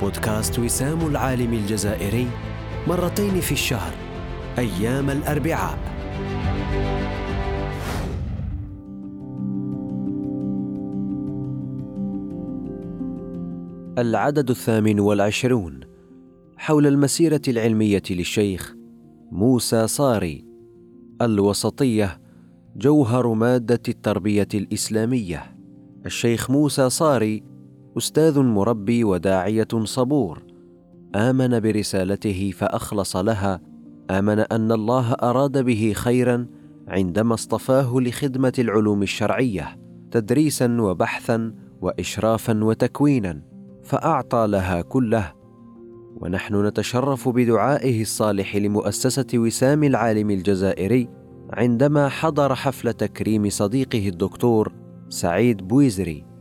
بودكاست وسام العالم الجزائري مرتين في الشهر أيام الأربعاء. العدد الثامن والعشرون حول المسيرة العلمية للشيخ موسى صاري الوسطية جوهر مادة التربية الإسلامية. الشيخ موسى صاري أستاذ مربي وداعية صبور. آمن برسالته فأخلص لها. آمن أن الله أراد به خيرا عندما اصطفاه لخدمة العلوم الشرعية تدريسا وبحثا واشرافا وتكوينا فأعطى لها كله. ونحن نتشرف بدعائه الصالح لمؤسسة وسام العالم الجزائري عندما حضر حفل تكريم صديقه الدكتور سعيد بويزري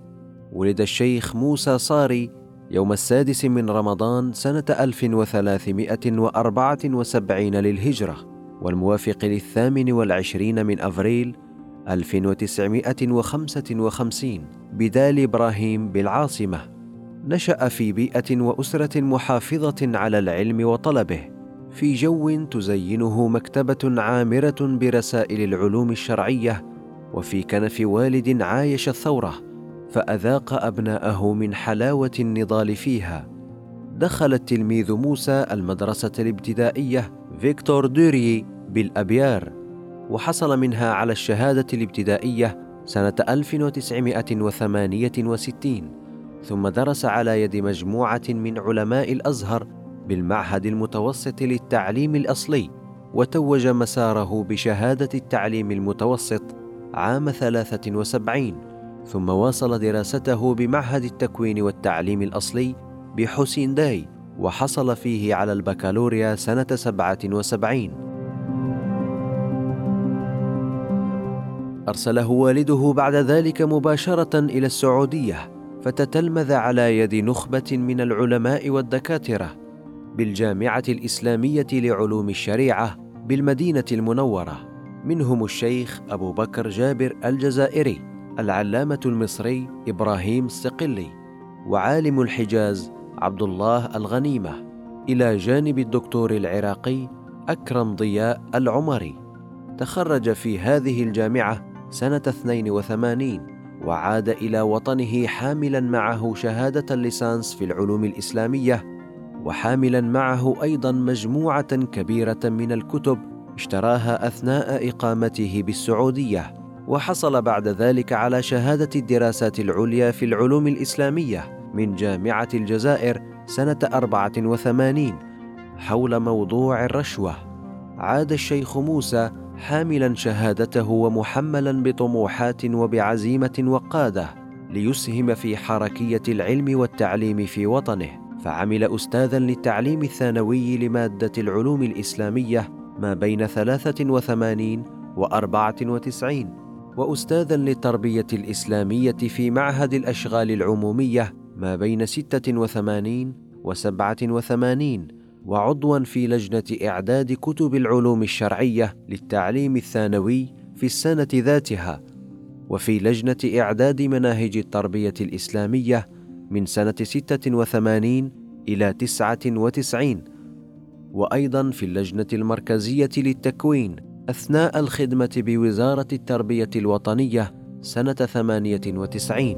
ولد الشيخ موسى صاري يوم السادس من رمضان سنة 1374 للهجرة والموافق للثامن والعشرين من أفريل 1955 بدالي إبراهيم بالعاصمة. نشأ في بيئة وأسرة محافظة على العلم وطلبه في جو تزينه مكتبة عامرة برسائل العلوم الشرعية وفي كنف والد عايش الثورة فأذاق أبناءه من حلاوة النضال فيها. دخل التلميذ موسى المدرسة الابتدائية فيكتور دوري بالأبيار وحصل منها على الشهادة الابتدائية سنة 1968 ثم درس على يد مجموعة من علماء الأزهر بالمعهد المتوسط للتعليم الأصلي وتوج مساره بشهادة التعليم المتوسط عام 73 ثم واصل دراسته بمعهد التكوين والتعليم الأصلي بحسين داي وحصل فيه على البكالوريا سنة 77 أرسله والده بعد ذلك مباشرة إلى السعودية فتتلمذ على يد نخبة من العلماء والدكاترة بالجامعة الإسلامية لعلوم الشريعة بالمدينة المنورة منهم الشيخ أبو بكر جابر الجزائري. العلامة المصري إبراهيم الصقلي وعالم الحجاز عبد الله الغنيمة إلى جانب الدكتور العراقي أكرم ضياء العمري. تخرج في هذه الجامعة سنة 82 وعاد إلى وطنه حاملا معه شهادة الليسانس في العلوم الإسلامية وحاملا معه أيضا مجموعة كبيرة من الكتب اشتراها أثناء إقامته بالسعودية. وحصل بعد ذلك على شهادة الدراسات العليا في العلوم الإسلامية من جامعة الجزائر سنة 84 حول موضوع الرشوة. عاد الشيخ موسى حاملا شهادته ومحملا بطموحات وبعزيمة وقادة ليسهم في حركية العلم والتعليم في وطنه. فعمل أستاذا للتعليم الثانوي لمادة العلوم الإسلامية ما بين 83 و 94 واستاذا للتربية الإسلامية في معهد الأشغال العمومية ما بين 86 و 87 وعضوا في لجنة إعداد كتب العلوم الشرعية للتعليم الثانوي في السنة ذاتها وفي لجنة إعداد مناهج التربية الإسلامية من سنة 86 إلى 99 وأيضا في اللجنة المركزية للتكوين أثناء الخدمة بوزارة التربية الوطنية سنة 98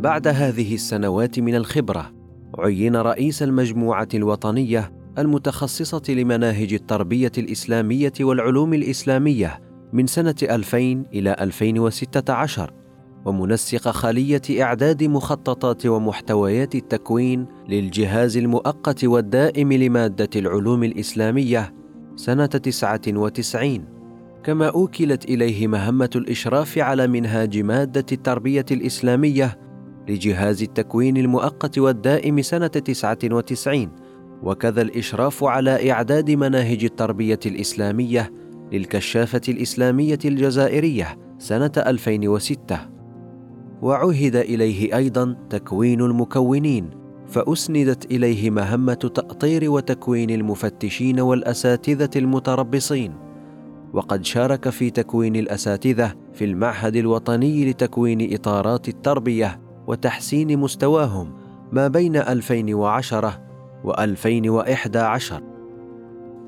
بعد هذه السنوات من الخبرة عين رئيس المجموعة الوطنية المتخصصة لمناهج التربية الإسلامية والعلوم الإسلامية من سنة 2000 إلى 2016 ومنسق خلية إعداد مخططات ومحتويات التكوين للجهاز المؤقت والدائم لمادة العلوم الإسلامية سنة 99 كما أوكلت إليه مهمة الإشراف على منهاج مادة التربية الإسلامية لجهاز التكوين المؤقت والدائم سنة 99 وكذا الإشراف على إعداد مناهج التربية الإسلامية للكشافة الإسلامية الجزائرية سنة 2006 وعهد إليه أيضا تكوين المكونين فأسندت إليه مهمة تأطير وتكوين المفتشين والأساتذة المتربصين. وقد شارك في تكوين الأساتذة في المعهد الوطني لتكوين إطارات التربية وتحسين مستواهم ما بين 2010 و2011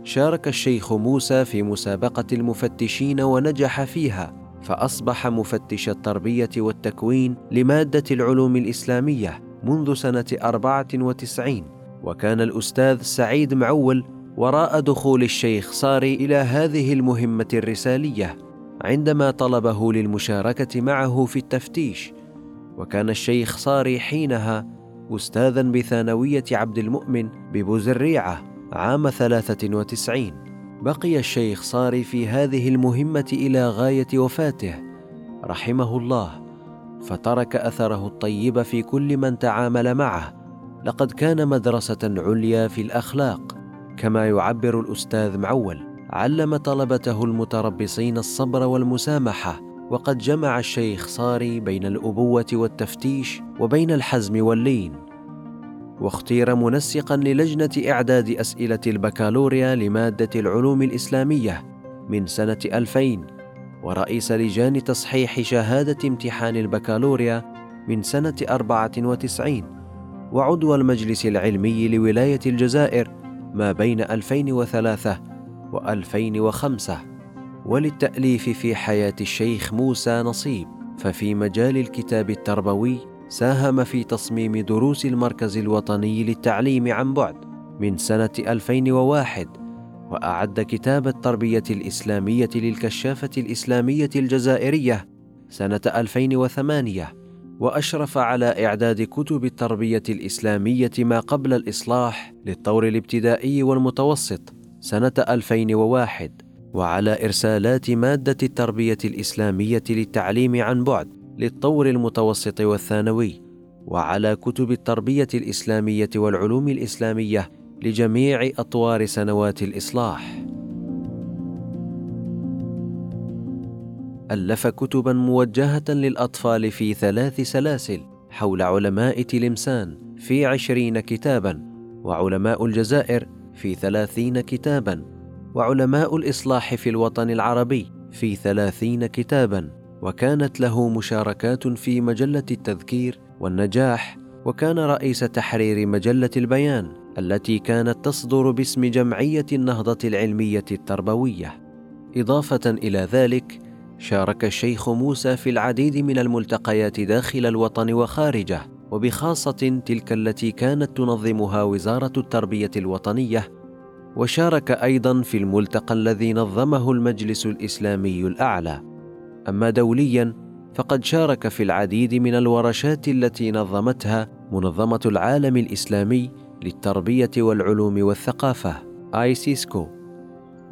شارك الشيخ موسى في مسابقة المفتشين ونجح فيها. فأصبح مفتش التربية والتكوين لمادة العلوم الإسلامية منذ سنة 94 وكان الأستاذ سعيد معول وراء دخول الشيخ صاري إلى هذه المهمة الرسالية عندما طلبه للمشاركة معه في التفتيش وكان الشيخ صاري حينها أستاذا بثانوية عبد المؤمن ببوزريعة عام 93 بقي الشيخ صاري في هذه المهمة إلى غاية وفاته رحمه الله فترك أثره الطيب في كل من تعامل معه. لقد كان مدرسة عليا في الأخلاق كما يعبر الأستاذ معول. علم طلبته المتربصين الصبر والمسامحة وقد جمع الشيخ صاري بين الأبوة والتفتيش وبين الحزم واللين. واختير منسقا للجنة إعداد أسئلة البكالوريا لمادة العلوم الإسلامية من سنة 2000 ورئيس لجان تصحيح شهادة امتحان البكالوريا من سنة 94 وعضو المجلس العلمي لولاية الجزائر ما بين 2003 و2005 وللتأليف في حياة الشيخ موسى نصيب ففي مجال الكتاب التربوي ساهم في تصميم دروس المركز الوطني للتعليم عن بعد من سنة 2001 وأعد كتاب التربية الإسلامية للكشافة الإسلامية الجزائرية سنة 2008 وأشرف على إعداد كتب التربية الإسلامية ما قبل الإصلاح للطور الابتدائي والمتوسط سنة 2001 وعلى إرسالات مادة التربية الإسلامية للتعليم عن بعد للطور المتوسط والثانوي وعلى كتب التربية الإسلامية والعلوم الإسلامية لجميع أطوار سنوات الإصلاح. ألف كتبا موجهة للأطفال في ثلاث سلاسل حول علماء تلمسان في عشرين كتابا وعلماء الجزائر في ثلاثين كتابا وعلماء الإصلاح في الوطن العربي في ثلاثين كتابا وكانت له مشاركات في مجلة التذكير والنجاح وكان رئيس تحرير مجلة البيان التي كانت تصدر باسم جمعية النهضة العلمية التربوية. إضافة إلى ذلك شارك الشيخ موسى في العديد من الملتقيات داخل الوطن وخارجه وبخاصة تلك التي كانت تنظمها وزارة التربية الوطنية. وشارك أيضا في الملتقى الذي نظمه المجلس الإسلامي الأعلى. أما دوليا فقد شارك في العديد من الورشات التي نظمتها منظمة العالم الإسلامي للتربية والعلوم والثقافة ايسيسكو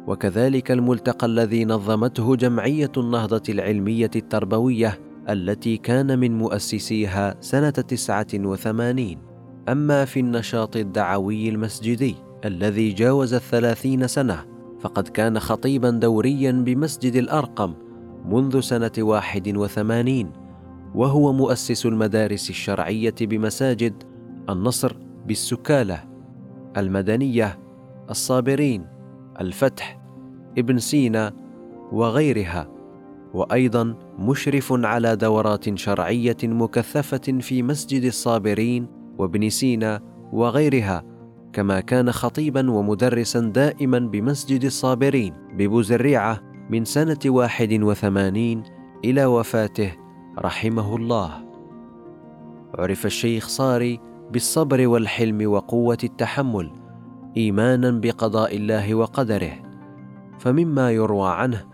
وكذلك الملتقى الذي نظمته جمعية النهضة العلمية التربوية التي كان من مؤسسيها سنة تسعة وثمانين. أما في النشاط الدعوي المسجدي الذي جاوز الثلاثين سنة فقد كان خطيبا دوريا بمسجد الأرقم منذ سنة واحد وثمانين وهو مؤسس المدارس الشرعية بمساجد النصر بالسكالة المدنية الصابرين الفتح ابن سينا وغيرها وأيضا مشرف على دورات شرعية مكثفة في مسجد الصابرين وابن سينا وغيرها كما كان خطيبا ومدرسا دائما بمسجد الصابرين ببوزريعه من سنة واحد وثمانين إلى وفاته رحمه الله. عرف الشيخ صاري بالصبر والحلم وقوة التحمل إيمانا بقضاء الله وقدره. فمما يروى عنه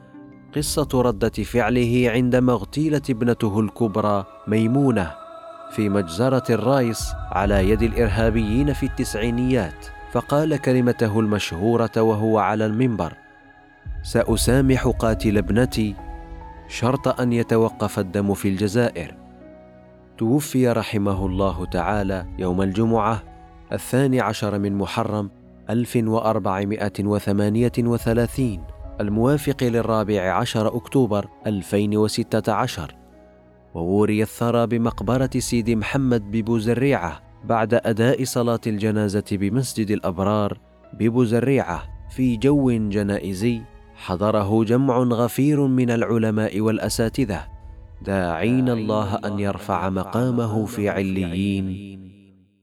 قصة ردة فعله عندما اغتيلت ابنته الكبرى ميمونة في مجزرة الرايس على يد الإرهابيين في التسعينيات فقال كلمته المشهورة وهو على المنبر سأسامح قاتل ابنتي شرط أن يتوقف الدم في الجزائر. توفي رحمه الله تعالى يوم الجمعة الثاني عشر من محرم 1438 الموافق للرابع عشر أكتوبر 2016 ووري الثرى بمقبرة سيدي محمد ببوزريعة بعد أداء صلاة الجنازة بمسجد الأبرار ببوزريعة في جو جنائزي. حضره جمع غفير من العلماء والأساتذة داعين الله أن يرفع مقامه في عليين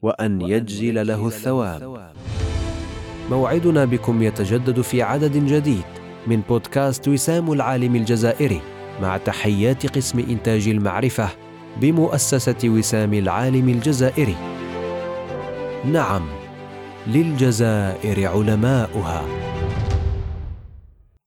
وأن يجزل له الثواب موعدنا بكم يتجدد في عدد جديد من بودكاست وسام العالم الجزائري مع تحيات قسم إنتاج المعرفة بمؤسسة وسام العالم الجزائري. نعم، للجزائر علماؤها.